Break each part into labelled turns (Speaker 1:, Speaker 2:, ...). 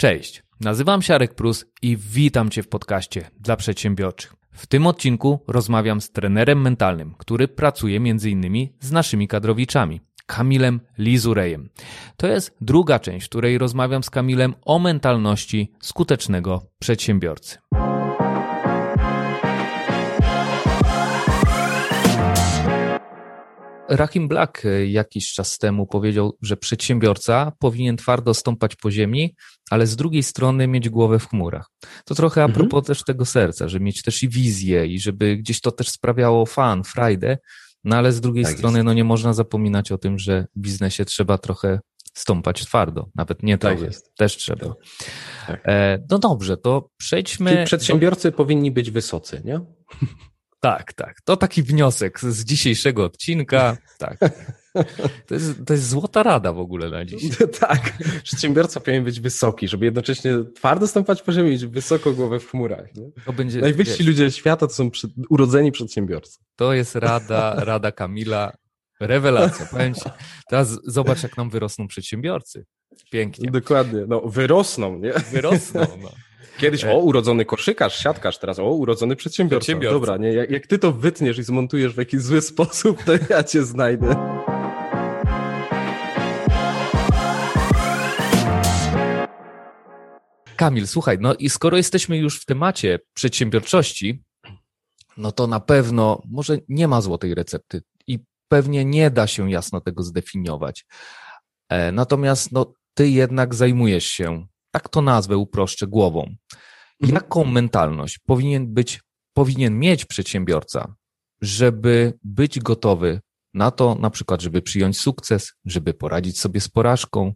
Speaker 1: Cześć, nazywam się Arek Prus i witam Cię w podcaście dla przedsiębiorczych. W tym odcinku rozmawiam z trenerem mentalnym, który pracuje m.in. z naszymi kadrowiczami. Kamilem Lizurejem. To jest druga część, w której rozmawiam z Kamilem o mentalności skutecznego przedsiębiorcy. Rahim Black jakiś czas temu powiedział, że przedsiębiorca powinien twardo stąpać po ziemi, ale z drugiej strony mieć głowę w chmurach. To trochę a mhm. propos mhm. też tego serca, że mieć też i wizję i żeby gdzieś to też sprawiało fan, frajdę, no ale z drugiej tak strony jest. no nie można zapominać o tym, że w biznesie trzeba trochę stąpać twardo, nawet nie tak jest. też trzeba. Tak. tak. E, no dobrze, to przejdźmy. Czyli
Speaker 2: przedsiębiorcy do... powinni być wysocy, nie?
Speaker 1: Tak, tak. To taki wniosek z dzisiejszego odcinka. Tak. To jest, to jest złota rada w ogóle na dziś.
Speaker 2: tak. Przedsiębiorca powinien być wysoki, żeby jednocześnie twardo stąpać po ziemi, mieć wysoko głowę w chmurach. Nie? To będzie, Najwyżsi wiesz, ludzie świata to są przed, urodzeni przedsiębiorcy.
Speaker 1: To jest rada, rada Kamila. Rewelacja. Powiem ci, teraz zobacz, jak nam wyrosną przedsiębiorcy. Pięknie.
Speaker 2: Dokładnie. No, wyrosną, nie?
Speaker 1: Wyrosną, no.
Speaker 2: Kiedyś, o, urodzony koszykarz, siatkarz, teraz, o, urodzony przedsiębiorca. przedsiębiorca. Dobra, nie, jak, jak ty to wytniesz i zmontujesz w jakiś zły sposób, to ja cię znajdę.
Speaker 1: Kamil, słuchaj, no i skoro jesteśmy już w temacie przedsiębiorczości, no to na pewno może nie ma złotej recepty i pewnie nie da się jasno tego zdefiniować. E, natomiast no, ty jednak zajmujesz się tak to nazwę uproszczę głową. Mhm. Jaką mentalność powinien być, powinien mieć przedsiębiorca, żeby być gotowy na to, na przykład, żeby przyjąć sukces, żeby poradzić sobie z porażką?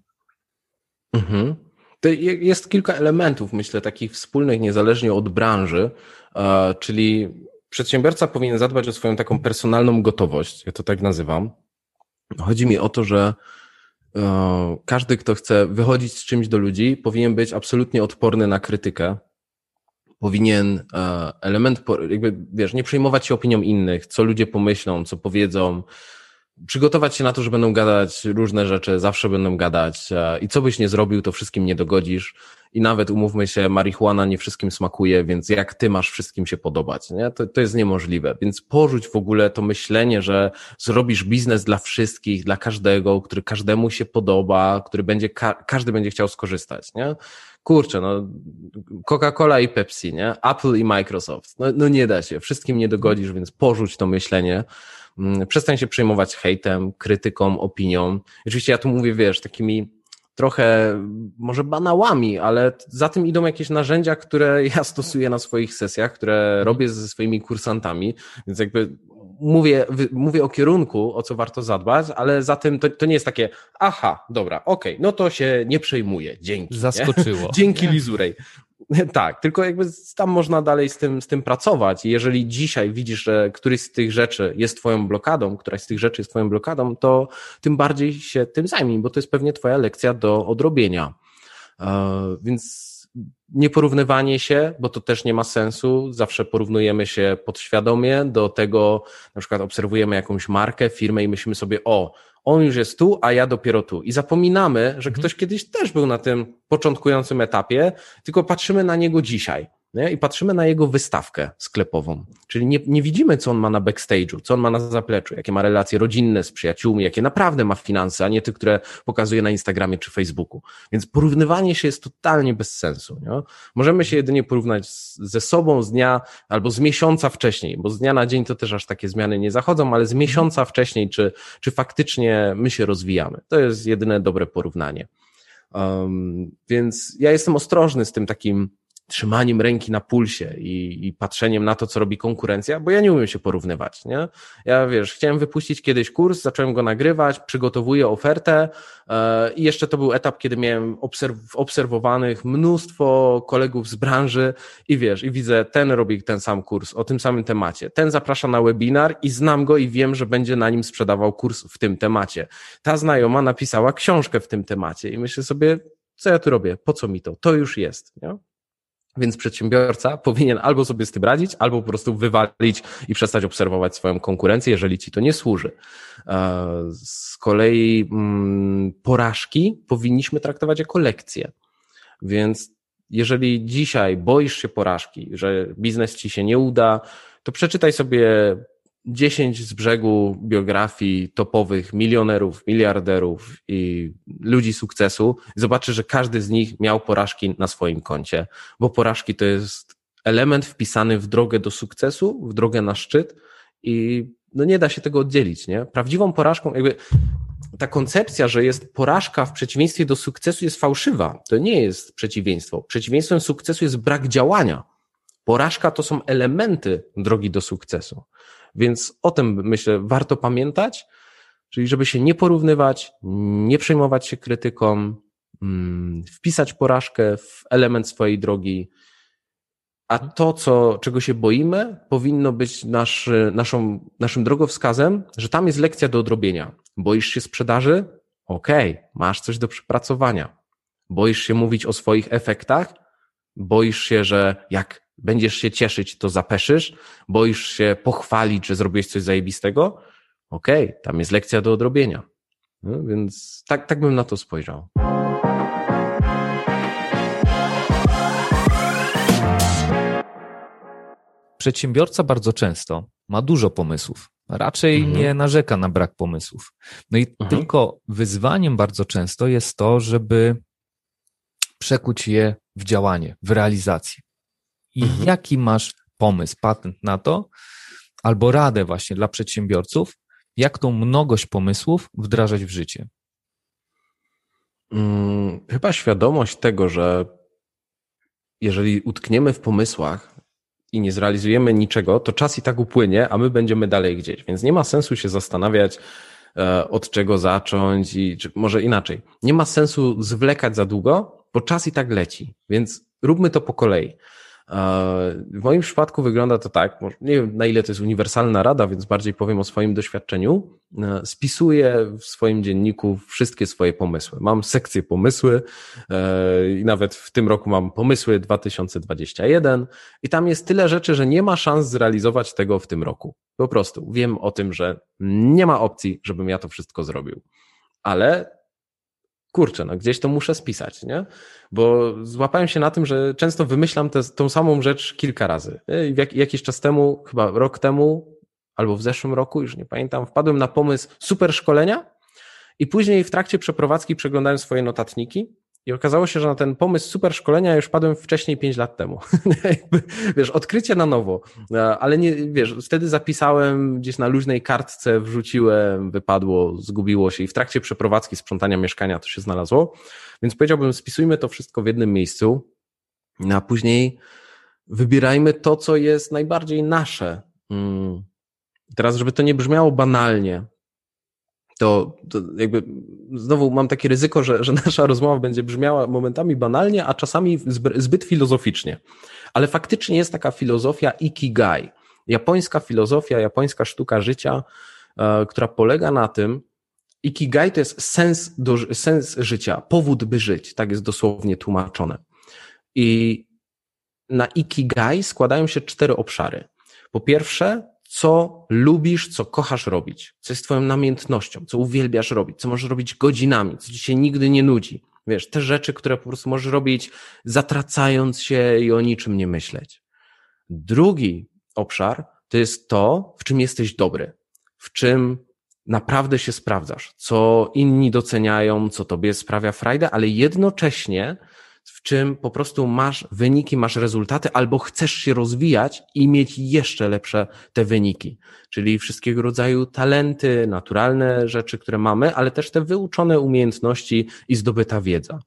Speaker 2: Mhm. Jest kilka elementów, myślę, takich wspólnych, niezależnie od branży, e, czyli przedsiębiorca powinien zadbać o swoją taką personalną gotowość, ja to tak nazywam. Chodzi mi o to, że każdy, kto chce wychodzić z czymś do ludzi, powinien być absolutnie odporny na krytykę. Powinien e, element, jakby, wiesz, nie przejmować się opinią innych, co ludzie pomyślą, co powiedzą, przygotować się na to, że będą gadać różne rzeczy, zawsze będą gadać e, i co byś nie zrobił, to wszystkim nie dogodzisz i nawet umówmy się, marihuana nie wszystkim smakuje, więc jak ty masz wszystkim się podobać, nie? To, to jest niemożliwe. Więc porzuć w ogóle to myślenie, że zrobisz biznes dla wszystkich, dla każdego, który każdemu się podoba, który będzie, ka każdy będzie chciał skorzystać, nie? Kurczę, no, Coca-Cola i Pepsi, nie? Apple i Microsoft. No, no nie da się, wszystkim nie dogodzisz, więc porzuć to myślenie. Mm, przestań się przejmować hejtem, krytyką, opinią. Oczywiście ja tu mówię, wiesz, takimi trochę może banałami, ale za tym idą jakieś narzędzia, które ja stosuję na swoich sesjach, które robię ze swoimi kursantami, więc jakby mówię, mówię o kierunku, o co warto zadbać, ale za tym to, to nie jest takie, aha, dobra, okej, okay, no to się nie przejmuję, dzięki.
Speaker 1: Zaskoczyło. Nie?
Speaker 2: Dzięki Lizurej. Tak, tylko jakby tam można dalej z tym, z tym pracować. Jeżeli dzisiaj widzisz, że któryś z tych rzeczy jest twoją blokadą, któraś z tych rzeczy jest twoją blokadą, to tym bardziej się tym zajmij, bo to jest pewnie twoja lekcja do odrobienia. E, więc nieporównywanie się, bo to też nie ma sensu. Zawsze porównujemy się podświadomie do tego, na przykład obserwujemy jakąś markę, firmę i myślimy sobie, o, on już jest tu, a ja dopiero tu. I zapominamy, że mhm. ktoś kiedyś też był na tym początkującym etapie, tylko patrzymy na niego dzisiaj nie? i patrzymy na jego wystawkę sklepową. Czyli nie, nie widzimy, co on ma na backstage'u, co on ma na zapleczu, jakie ma relacje rodzinne z przyjaciółmi, jakie naprawdę ma finanse, a nie te, które pokazuje na Instagramie czy Facebooku. Więc porównywanie się jest totalnie bez sensu. Nie? Możemy się jedynie porównać z, ze sobą z dnia albo z miesiąca wcześniej, bo z dnia na dzień to też aż takie zmiany nie zachodzą, ale z miesiąca wcześniej, czy, czy faktycznie my się rozwijamy. To jest jedyne dobre porównanie. Um, więc ja jestem ostrożny z tym takim trzymaniem ręki na pulsie i, i, patrzeniem na to, co robi konkurencja, bo ja nie umiem się porównywać, nie? Ja, wiesz, chciałem wypuścić kiedyś kurs, zacząłem go nagrywać, przygotowuję ofertę yy, i jeszcze to był etap, kiedy miałem obserw obserwowanych mnóstwo kolegów z branży i wiesz, i widzę, ten robi ten sam kurs o tym samym temacie, ten zaprasza na webinar i znam go i wiem, że będzie na nim sprzedawał kurs w tym temacie. Ta znajoma napisała książkę w tym temacie i myślę sobie, co ja tu robię, po co mi to? To już jest, nie? Więc przedsiębiorca powinien albo sobie z tym radzić, albo po prostu wywalić i przestać obserwować swoją konkurencję, jeżeli ci to nie służy. E, z kolei mm, porażki powinniśmy traktować jako lekcje. Więc jeżeli dzisiaj boisz się porażki, że biznes ci się nie uda, to przeczytaj sobie 10 z brzegu biografii topowych milionerów, miliarderów i ludzi sukcesu. Zobaczysz, że każdy z nich miał porażki na swoim koncie, bo porażki to jest element wpisany w drogę do sukcesu, w drogę na szczyt i no nie da się tego oddzielić, nie? Prawdziwą porażką, jakby ta koncepcja, że jest porażka w przeciwieństwie do sukcesu jest fałszywa. To nie jest przeciwieństwo. Przeciwieństwem sukcesu jest brak działania. Porażka to są elementy drogi do sukcesu. Więc o tym myślę, warto pamiętać, czyli żeby się nie porównywać, nie przejmować się krytyką, mm, wpisać porażkę w element swojej drogi, a to, co, czego się boimy, powinno być nasz, naszą, naszym drogowskazem, że tam jest lekcja do odrobienia. Boisz się sprzedaży? Okej, okay, masz coś do przepracowania. Boisz się mówić o swoich efektach? Boisz się, że jak będziesz się cieszyć, to zapeszysz? Boisz się pochwalić, że zrobiłeś coś zajebistego? Okej, okay, tam jest lekcja do odrobienia. No, więc tak, tak bym na to spojrzał.
Speaker 1: Przedsiębiorca bardzo często ma dużo pomysłów, raczej mhm. nie narzeka na brak pomysłów. No i mhm. tylko wyzwaniem bardzo często jest to, żeby przekuć je w działanie, w realizację. I mhm. jaki masz pomysł, patent na to, albo radę właśnie dla przedsiębiorców, jak tą mnogość pomysłów wdrażać w życie?
Speaker 2: Hmm, chyba świadomość tego, że jeżeli utkniemy w pomysłach, i nie zrealizujemy niczego, to czas i tak upłynie, a my będziemy dalej gdzieś. Więc nie ma sensu się zastanawiać, e, od czego zacząć i czy może inaczej. Nie ma sensu zwlekać za długo, bo czas i tak leci. Więc róbmy to po kolei. W moim przypadku wygląda to tak, nie wiem na ile to jest uniwersalna rada, więc bardziej powiem o swoim doświadczeniu. E, spisuję w swoim dzienniku wszystkie swoje pomysły. Mam sekcję pomysły e, i nawet w tym roku mam pomysły 2021 i tam jest tyle rzeczy, że nie ma szans zrealizować tego w tym roku. Po prostu wiem o tym, że nie ma opcji, żebym ja to wszystko zrobił. Ale kurczę, no gdzieś to muszę spisać, nie? Bo złapałem się na tym, że często wymyślam tę tą samą rzecz kilka razy. Jak, jakiś czas temu, chyba rok temu, albo w zeszłym roku, już nie pamiętam, wpadłem na pomysł super szkolenia i później w trakcie przeprowadzki przeglądałem swoje notatniki i okazało się, że na ten pomysł super szkolenia już padłem wcześniej 5 lat temu. wiesz, odkrycie na nowo, e, ale nie, wiesz, wtedy zapisałem gdzieś na luźnej kartce, wrzuciłem, wypadło, zgubiło się i w trakcie przeprowadzki sprzątania mieszkania to się znalazło. Więc powiedziałbym, spisujmy to wszystko w jednym miejscu, no a później wybierajmy to, co jest najbardziej nasze. Mm. Teraz, żeby to nie brzmiało banalnie, to, to jakby znowu mam takie ryzyko, że, że nasza rozmowa będzie brzmiała momentami banalnie, a czasami zbyt filozoficznie. Ale faktycznie jest taka filozofia ikigai. Japońska filozofia, japońska sztuka życia, e, która polega na tym, ikigai to jest sens, do, sens życia, powód by żyć, tak jest dosłownie tłumaczone. I na ikigai składają się cztery obszary. Po pierwsze, co lubisz, co kochasz robić, co jest twoją namiętnością, co uwielbiasz robić, co możesz robić godzinami, co ci się nigdy nie nudzi. Wiesz, te rzeczy, które po prostu możesz robić zatracając się i o niczym nie myśleć. Drugi obszar to jest to, w czym jesteś dobry, w czym naprawdę się sprawdzasz, co inni doceniają, co tobie sprawia frajdę, ale jednocześnie w czym po prostu masz wyniki, masz rezultaty, albo chcesz się rozwijać i mieć jeszcze lepsze te wyniki. Czyli wszystkiego rodzaju talenty, naturalne rzeczy, które mamy, ale też te wyuczone umiejętności i zdobyta wiedza.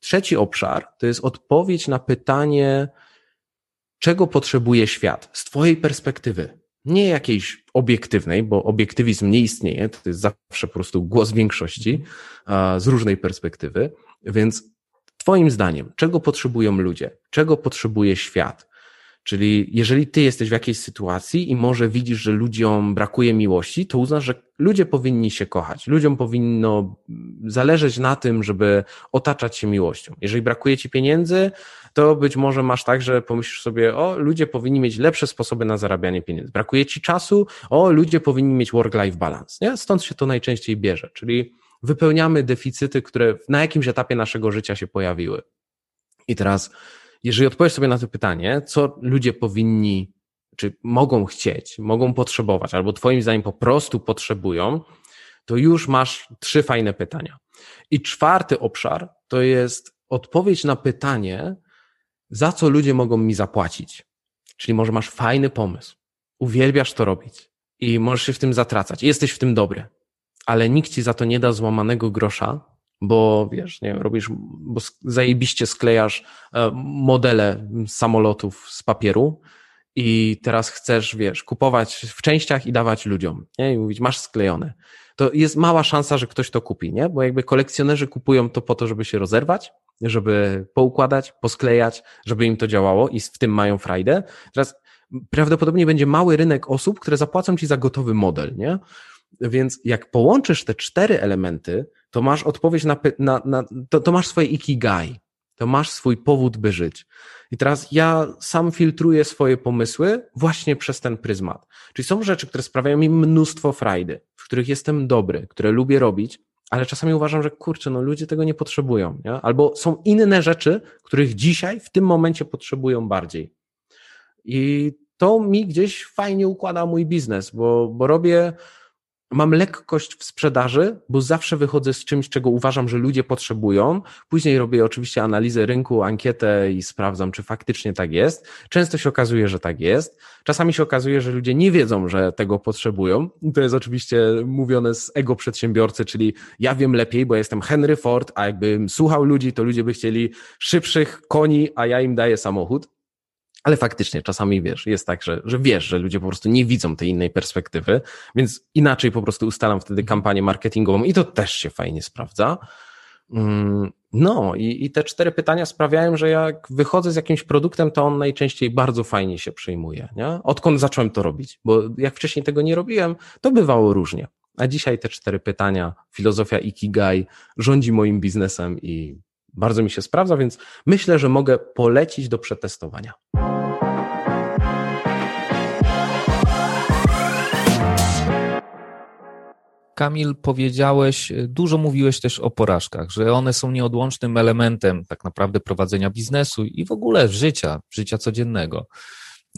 Speaker 2: Trzeci obszar to jest odpowiedź na pytanie, czego potrzebuje świat z Twojej perspektywy. Nie jakiejś obiektywnej, bo obiektywizm nie istnieje, to jest zawsze po prostu głos większości z różnej perspektywy, więc Twoim zdaniem, czego potrzebują ludzie? Czego potrzebuje świat? Czyli jeżeli ty jesteś w jakiejś sytuacji i może widzisz, że ludziom brakuje miłości, to uznasz, że ludzie powinni się kochać. Ludziom powinno zależeć na tym, żeby otaczać się miłością. Jeżeli brakuje ci pieniędzy, to być może masz tak, że pomyślisz sobie, o, ludzie powinni mieć lepsze sposoby na zarabianie pieniędzy. Brakuje ci czasu, o, ludzie powinni mieć work-life balance. Nie? Stąd się to najczęściej bierze. Czyli wypełniamy deficyty, które na jakimś etapie naszego życia się pojawiły. I teraz, jeżeli odpowiesz sobie na to pytanie, co ludzie powinni, czy mogą chcieć, mogą potrzebować, albo Twoim zdaniem po prostu potrzebują, to już masz trzy fajne pytania. I czwarty obszar to jest odpowiedź na pytanie, za co ludzie mogą mi zapłacić. Czyli może masz fajny pomysł, uwielbiasz to robić i możesz się w tym zatracać, jesteś w tym dobry, ale nikt ci za to nie da złamanego grosza, bo wiesz, nie robisz, bo zajebiście sklejasz e, modele samolotów z papieru i teraz chcesz, wiesz, kupować w częściach i dawać ludziom, nie? I mówić, masz sklejone. To jest mała szansa, że ktoś to kupi, nie? Bo jakby kolekcjonerzy kupują to po to, żeby się rozerwać, żeby poukładać, posklejać, żeby im to działało i w tym mają frajdę. Teraz prawdopodobnie będzie mały rynek osób, które zapłacą ci za gotowy model, nie? Więc jak połączysz te cztery elementy, to masz odpowiedź na, na, na to, to masz swoje ikigai, to masz swój powód, by żyć. I teraz ja sam filtruję swoje pomysły właśnie przez ten pryzmat. Czyli są rzeczy, które sprawiają mi mnóstwo frajdy, w których jestem dobry, które lubię robić, ale czasami uważam, że kurczę, no ludzie tego nie potrzebują, nie? albo są inne rzeczy, których dzisiaj, w tym momencie potrzebują bardziej. I to mi gdzieś fajnie układa mój biznes, bo, bo robię mam lekkość w sprzedaży, bo zawsze wychodzę z czymś, czego uważam, że ludzie potrzebują. Później robię oczywiście analizę rynku, ankietę i sprawdzam, czy faktycznie tak jest. Często się okazuje, że tak jest. Czasami się okazuje, że ludzie nie wiedzą, że tego potrzebują. To jest oczywiście mówione z ego przedsiębiorcy, czyli ja wiem lepiej, bo jestem Henry Ford, a jakbym słuchał ludzi, to ludzie by chcieli szybszych koni, a ja im daję samochód. Ale faktycznie czasami wiesz, jest tak, że, że wiesz, że ludzie po prostu nie widzą tej innej perspektywy, więc inaczej po prostu ustalam wtedy kampanię marketingową i to też się fajnie sprawdza. Mm, no i, i te cztery pytania sprawiają, że jak wychodzę z jakimś produktem, to on najczęściej bardzo fajnie się przyjmuje. Nie? Odkąd zacząłem to robić? Bo jak wcześniej tego nie robiłem, to bywało różnie. A dzisiaj te cztery pytania, filozofia Ikigai rządzi moim biznesem i bardzo mi się sprawdza, więc myślę, że mogę polecić do przetestowania.
Speaker 1: Kamil, powiedziałeś, dużo mówiłeś też o porażkach, że one są nieodłącznym elementem tak naprawdę prowadzenia biznesu i w ogóle życia, życia codziennego.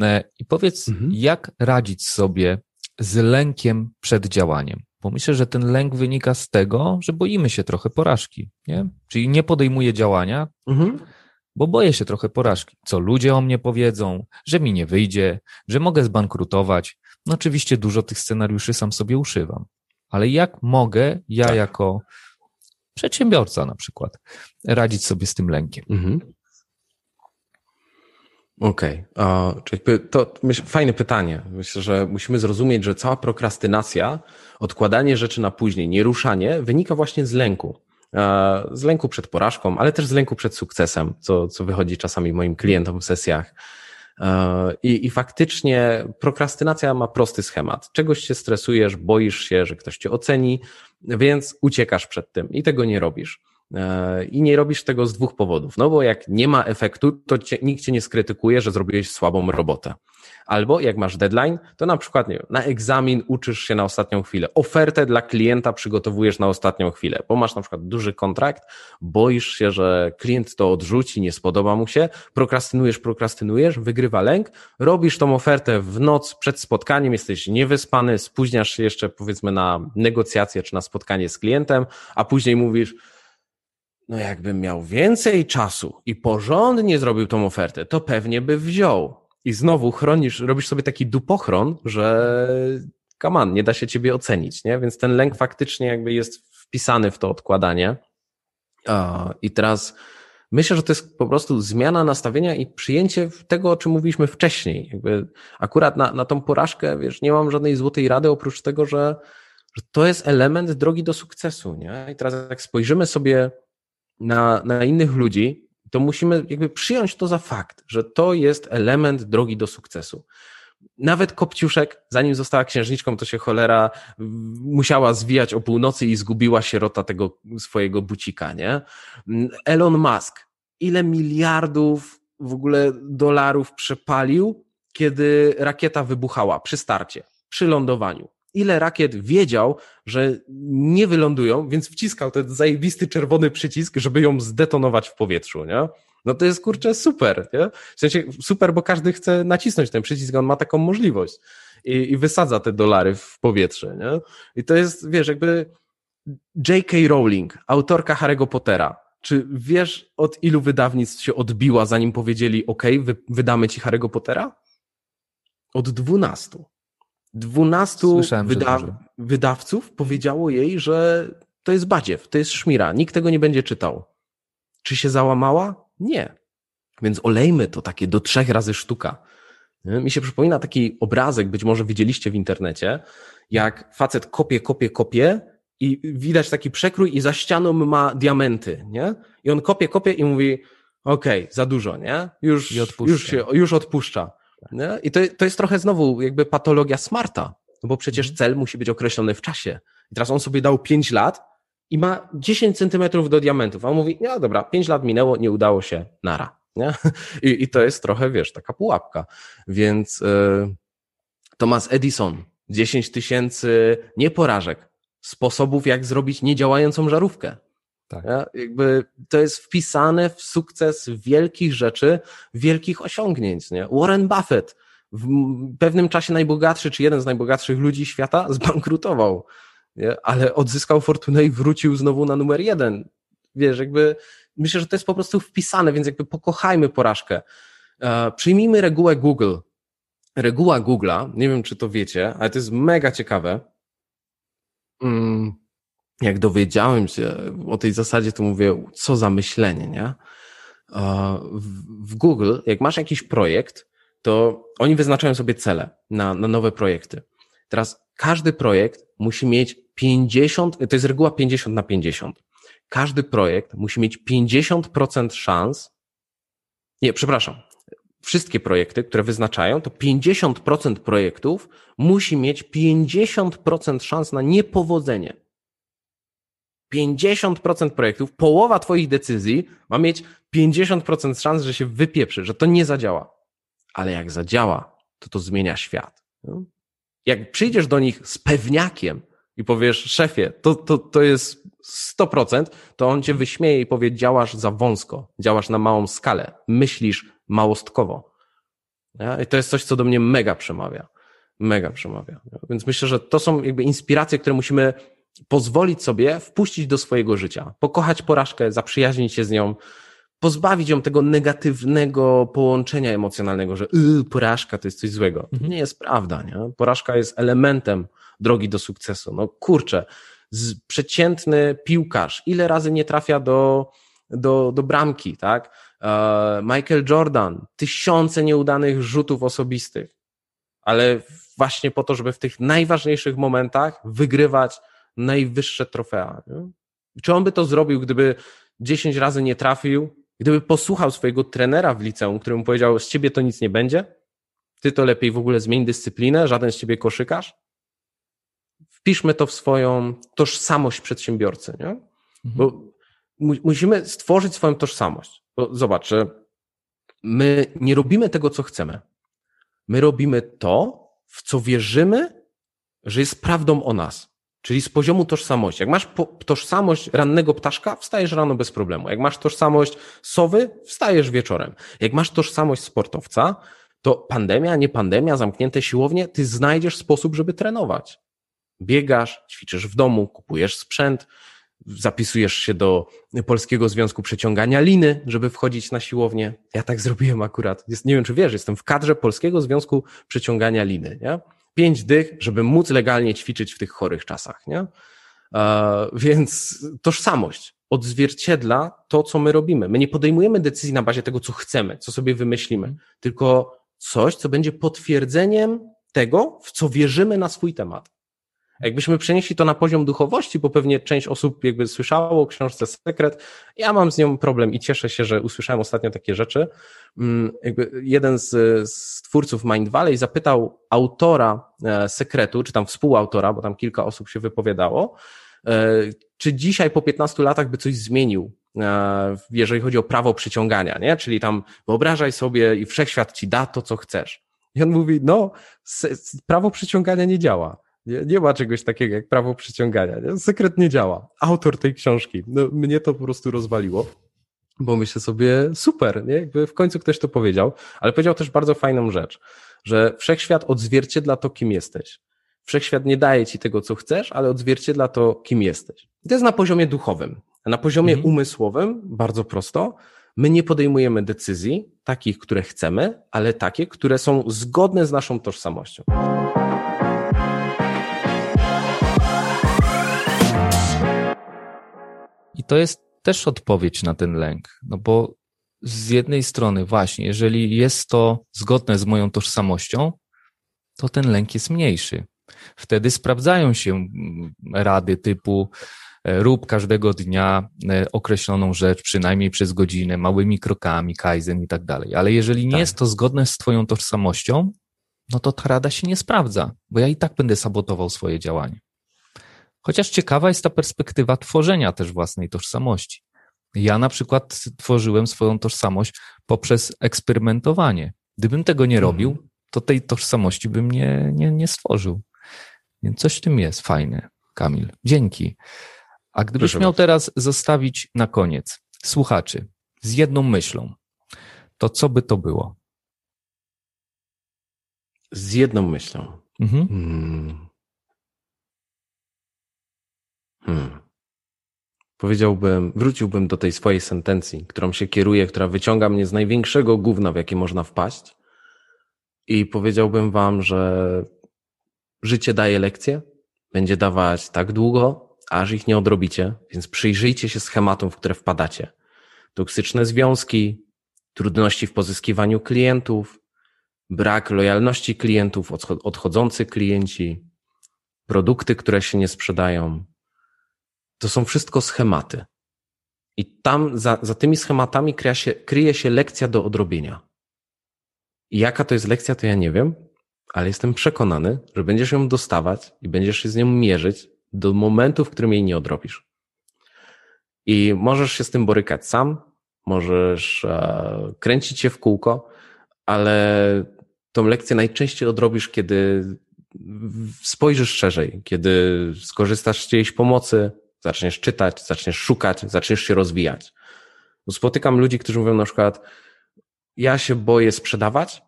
Speaker 1: E, I powiedz, mhm. jak radzić sobie z lękiem przed działaniem? Bo myślę, że ten lęk wynika z tego, że boimy się trochę porażki, nie? Czyli nie podejmuję działania, mhm. bo boję się trochę porażki. Co ludzie o mnie powiedzą, że mi nie wyjdzie, że mogę zbankrutować. No oczywiście dużo tych scenariuszy sam sobie uszywam. Ale jak mogę ja tak. jako przedsiębiorca na przykład radzić sobie z tym lękiem? Mhm.
Speaker 2: Okej, okay. to myślę, fajne pytanie. Myślę, że musimy zrozumieć, że cała prokrastynacja, odkładanie rzeczy na później, nieruszanie wynika właśnie z lęku. Z lęku przed porażką, ale też z lęku przed sukcesem, co, co wychodzi czasami moim klientom w sesjach. I, I faktycznie prokrastynacja ma prosty schemat. Czegoś się stresujesz, boisz się, że ktoś cię oceni, więc uciekasz przed tym i tego nie robisz. E, I nie robisz tego z dwóch powodów. No bo jak nie ma efektu, to cię, nikt cię nie skrytykuje, że zrobiłeś słabą robotę. Albo jak masz deadline, to na przykład nie wiem, na egzamin uczysz się na ostatnią chwilę. Ofertę dla klienta przygotowujesz na ostatnią chwilę, bo masz na przykład duży kontrakt, boisz się, że klient to odrzuci, nie spodoba mu się, prokrastynujesz, prokrastynujesz, wygrywa lęk, robisz tą ofertę w noc przed spotkaniem, jesteś niewyspany, spóźniasz się jeszcze powiedzmy na negocjacje czy na spotkanie z klientem, a później mówisz, no jakbym miał więcej czasu i porządnie zrobił tą ofertę, to pewnie by wziął. I znowu chronisz, robisz sobie taki dupochron, że kaman, nie da się ciebie ocenić, nie? Więc ten lęk faktycznie jakby jest wpisany w to odkładanie. I teraz myślę, że to jest po prostu zmiana nastawienia i przyjęcie tego, o czym mówiliśmy wcześniej. Jakby akurat na, na tą porażkę, wiesz, nie mam żadnej złotej rady, oprócz tego, że, że to jest element drogi do sukcesu, nie? I teraz jak spojrzymy sobie na, na innych ludzi, to musimy jakby przyjąć to za fakt, że to jest element drogi do sukcesu. Nawet Kopciuszek, zanim została księżniczką, to się cholera musiała zwijać o północy i zgubiła sierota tego swojego bucika, nie? Elon Musk, ile miliardów w ogóle dolarów przepalił, kiedy rakieta wybuchała przy starcie, przy lądowaniu ile rakiet wiedział, że nie wylądują, więc wciskał ten zajebisty czerwony przycisk, żeby ją zdetonować w powietrzu, nie? No to jest kurczę super, nie? W sensie super, bo każdy chce nacisnąć ten przycisk, on ma taką możliwość i, i wysadza te dolary w powietrze, nie? I to jest, wiesz, jakby J.K. Rowling, autorka Harry'ego Pottera, czy wiesz, od ilu wydawnictw się odbiła, zanim powiedzieli, OK, wy, wydamy ci Harry'ego Pottera? Od dwunastu. Dwunastu wyda wydawców powiedziało jej, że to jest badziew, to jest szmira, nikt tego nie będzie czytał. Czy się załamała? Nie. Więc olejmy to takie do trzech razy sztuka. Mi się przypomina taki obrazek, być może widzieliście w internecie, jak facet kopie, kopie, kopie i widać taki przekrój i za ścianą ma diamenty, nie? I on kopie, kopie i mówi, okej, okay, za dużo, nie? Już, już się, już odpuszcza. Nie? I to, to jest trochę znowu jakby patologia smarta, no bo przecież mhm. cel musi być określony w czasie. I teraz on sobie dał 5 lat i ma 10 centymetrów do diamentów, a on mówi, no dobra, 5 lat minęło, nie udało się, nara. Nie? I, I to jest trochę, wiesz, taka pułapka. Więc yy, Thomas Edison, 10 tysięcy nie porażek, sposobów, jak zrobić niedziałającą żarówkę. Tak. Ja, jakby to jest wpisane w sukces wielkich rzeczy, wielkich osiągnięć. Nie? Warren Buffett, w pewnym czasie najbogatszy, czy jeden z najbogatszych ludzi świata, zbankrutował, nie? ale odzyskał fortunę i wrócił znowu na numer jeden. Wiesz, jakby myślę, że to jest po prostu wpisane, więc jakby pokochajmy porażkę. E, przyjmijmy regułę Google. Reguła Google'a, nie wiem czy to wiecie, ale to jest mega ciekawe. Mm, jak dowiedziałem się o tej zasadzie, to mówię, co za myślenie, nie? W Google, jak masz jakiś projekt, to oni wyznaczają sobie cele na, na nowe projekty. Teraz każdy projekt musi mieć 50, to jest reguła 50 na 50 każdy projekt musi mieć 50% szans, nie, przepraszam, wszystkie projekty, które wyznaczają, to 50% projektów musi mieć 50% szans na niepowodzenie. 50% projektów, połowa Twoich decyzji ma mieć 50% szans, że się wypieprzy, że to nie zadziała. Ale jak zadziała, to to zmienia świat. Jak przyjdziesz do nich z pewniakiem i powiesz, szefie, to, to, to jest 100%, to on cię wyśmieje i powie, działasz za wąsko, działasz na małą skalę, myślisz małostkowo. Ja? I to jest coś, co do mnie mega przemawia. Mega przemawia. Więc myślę, że to są jakby inspiracje, które musimy pozwolić sobie wpuścić do swojego życia. Pokochać porażkę, zaprzyjaźnić się z nią, pozbawić ją tego negatywnego połączenia emocjonalnego, że yy, porażka to jest coś złego. To mhm. nie jest prawda, nie? Porażka jest elementem drogi do sukcesu. No kurczę, przeciętny piłkarz, ile razy nie trafia do, do, do bramki, tak? E, Michael Jordan, tysiące nieudanych rzutów osobistych, ale właśnie po to, żeby w tych najważniejszych momentach wygrywać najwyższe trofea. Nie? Czy on by to zrobił, gdyby 10 razy nie trafił, gdyby posłuchał swojego trenera w liceum, który mu powiedział, z ciebie to nic nie będzie, ty to lepiej w ogóle zmień dyscyplinę, żaden z ciebie koszykarz? wpiszmy to w swoją tożsamość przedsiębiorcy, nie? Mhm. Bo mu, musimy stworzyć swoją tożsamość. Bo zobacz, my nie robimy tego, co chcemy. My robimy to, w co wierzymy, że jest prawdą o nas. Czyli z poziomu tożsamości. Jak masz tożsamość rannego ptaszka, wstajesz rano bez problemu. Jak masz tożsamość sowy, wstajesz wieczorem. Jak masz tożsamość sportowca, to pandemia, nie pandemia, zamknięte siłownie, ty znajdziesz sposób, żeby trenować biegasz, ćwiczysz w domu, kupujesz sprzęt, zapisujesz się do Polskiego Związku Przeciągania Liny, żeby wchodzić na siłownię. Ja tak zrobiłem akurat. Jest, nie wiem, czy wiesz, jestem w kadrze Polskiego Związku Przeciągania Liny. Nie? Pięć dych, żeby móc legalnie ćwiczyć w tych chorych czasach. Nie? E, więc tożsamość odzwierciedla to, co my robimy. My nie podejmujemy decyzji na bazie tego, co chcemy, co sobie wymyślimy, mhm. tylko coś, co będzie potwierdzeniem tego, w co wierzymy na swój temat. Jakbyśmy przenieśli to na poziom duchowości, bo pewnie część osób jakby słyszało o książce Sekret, ja mam z nią problem i cieszę się, że usłyszałem ostatnio takie rzeczy. Mm, jakby jeden z, z twórców Mind Valley zapytał autora e, Sekretu, czy tam współautora, bo tam kilka osób się wypowiadało, e, czy dzisiaj po 15 latach by coś zmienił, e, jeżeli chodzi o prawo przyciągania, nie? Czyli tam wyobrażaj sobie i wszechświat ci da to, co chcesz. I on mówi, no, prawo przyciągania nie działa. Nie, nie ma czegoś takiego jak prawo przyciągania. Nie? Sekret nie działa. Autor tej książki. No, mnie to po prostu rozwaliło. bo myślę sobie, super, nie? Jakby w końcu ktoś to powiedział, ale powiedział też bardzo fajną rzecz, że wszechświat odzwierciedla to, kim jesteś. Wszechświat nie daje ci tego, co chcesz, ale odzwierciedla to, kim jesteś. I to jest na poziomie duchowym. Na poziomie mhm. umysłowym, bardzo prosto, my nie podejmujemy decyzji takich, które chcemy, ale takie, które są zgodne z naszą tożsamością.
Speaker 1: I to jest też odpowiedź na ten lęk, no bo z jednej strony właśnie, jeżeli jest to zgodne z moją tożsamością, to ten lęk jest mniejszy. Wtedy sprawdzają się mm, rady typu e, rób każdego dnia e, określoną rzecz, przynajmniej przez godzinę, małymi krokami, kaizen i tak dalej. Ale jeżeli nie tak. jest to zgodne z twoją tożsamością, no to ta rada się nie sprawdza, bo ja i tak będę sabotował swoje działanie. Chociaż ciekawa jest ta perspektywa tworzenia też własnej tożsamości. Ja na przykład tworzyłem swoją tożsamość poprzez eksperymentowanie. Gdybym tego nie robił, mhm. to tej tożsamości bym nie, nie, nie stworzył. Więc coś w tym jest fajne, Kamil. Dzięki. A gdybyś Proszę miał teraz zostawić na koniec słuchaczy z jedną myślą, to co by to było?
Speaker 2: Z jedną myślą. Mhm. Hmm. Hmm. Powiedziałbym, wróciłbym do tej swojej sentencji, którą się kieruję, która wyciąga mnie z największego gówna, w jakie można wpaść. I powiedziałbym wam, że życie daje lekcje, będzie dawać tak długo, aż ich nie odrobicie, więc przyjrzyjcie się schematom, w które wpadacie. Toksyczne związki, trudności w pozyskiwaniu klientów, brak lojalności klientów, odchodzący klienci, produkty, które się nie sprzedają, to są wszystko schematy. I tam za, za tymi schematami kryje się, kryje się lekcja do odrobienia. I jaka to jest lekcja, to ja nie wiem, ale jestem przekonany, że będziesz ją dostawać i będziesz się z nią mierzyć do momentu, w którym jej nie odrobisz. I możesz się z tym borykać sam, możesz e, kręcić się w kółko, ale tą lekcję najczęściej odrobisz, kiedy spojrzysz szerzej, kiedy skorzystasz z czyjejś pomocy, zaczniesz czytać, zaczniesz szukać, zaczniesz się rozwijać. Spotykam ludzi, którzy mówią na przykład, ja się boję sprzedawać.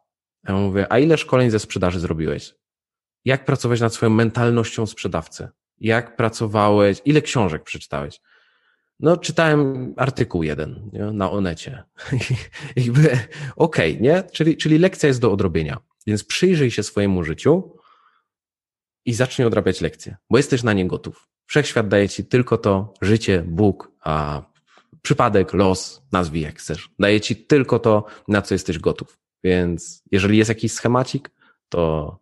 Speaker 2: Ja mówię, a ile szkoleń ze sprzedaży zrobiłeś? Jak pracowałeś nad swoją mentalnością sprzedawcy? Jak pracowałeś? Ile książek przeczytałeś? No, czytałem artykuł jeden nie? na Onecie. Jakby, okej, okay, nie? Czyli, czyli lekcja jest do odrobienia. Więc przyjrzyj się swojemu życiu i zacznij odrabiać lekcje, bo jesteś na nie gotów. Wszechświat daje ci tylko to, życie, Bóg, a przypadek, los, nazwij jak chcesz. Daje ci tylko to, na co jesteś gotów. Więc jeżeli jest jakiś schemacik, to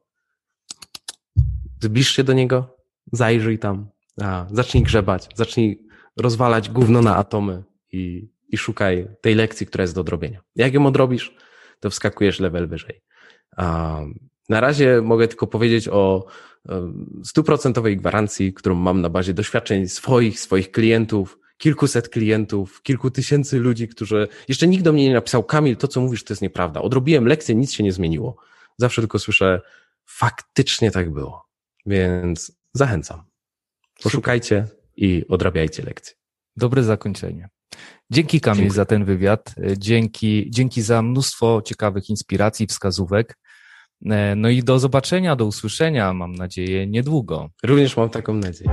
Speaker 2: zbliż się do niego, zajrzyj tam, a, zacznij grzebać, zacznij rozwalać gówno na atomy i, i szukaj tej lekcji, która jest do odrobienia. Jak ją odrobisz, to wskakujesz level wyżej. A, na razie mogę tylko powiedzieć o stuprocentowej gwarancji, którą mam na bazie doświadczeń swoich, swoich klientów, kilkuset klientów, kilku tysięcy ludzi, którzy jeszcze nikt do mnie nie napisał, Kamil, to co mówisz to jest nieprawda. Odrobiłem lekcję, nic się nie zmieniło. Zawsze tylko słyszę, faktycznie tak było. Więc zachęcam. Poszukajcie i odrabiajcie lekcje.
Speaker 1: Dobre zakończenie. Dzięki Kamil Dziękuję. za ten wywiad. Dzięki, dzięki za mnóstwo ciekawych inspiracji, wskazówek. E, no i do zobaczenia, do usłyszenia, mam nadzieję, niedługo.
Speaker 2: Również mam taką nadzieję.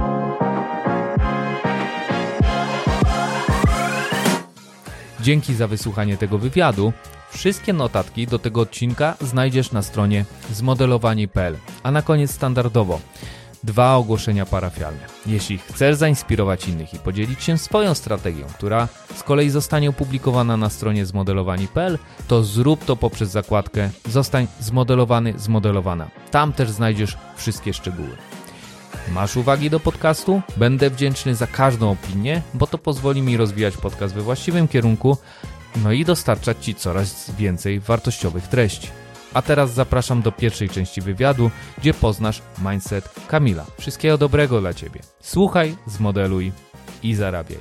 Speaker 1: Dzięki za wysłuchanie tego wywiadu. Wszystkie notatki do tego odcinka znajdziesz na stronie zmodelowanie.pl. A na koniec standardowo dwa ogłoszenia parafialne. Jeśli chcesz zainspirować innych i podzielić się swoją strategią, która z kolei zostanie opublikowana na stronie zmodelowani.pl, to zrób to poprzez zakładkę Zostań zmodelowany, zmodelowana. Tam też znajdziesz wszystkie szczegóły. Masz uwagi do podcastu? Będę wdzięczny za każdą opinię, bo to pozwoli mi rozwijać podcast we właściwym kierunku, no i dostarczać Ci coraz więcej wartościowych treści. A teraz zapraszam do pierwszej części wywiadu, gdzie poznasz mindset Kamila. Wszystkiego dobrego dla Ciebie. Słuchaj, zmodeluj i zarabiaj.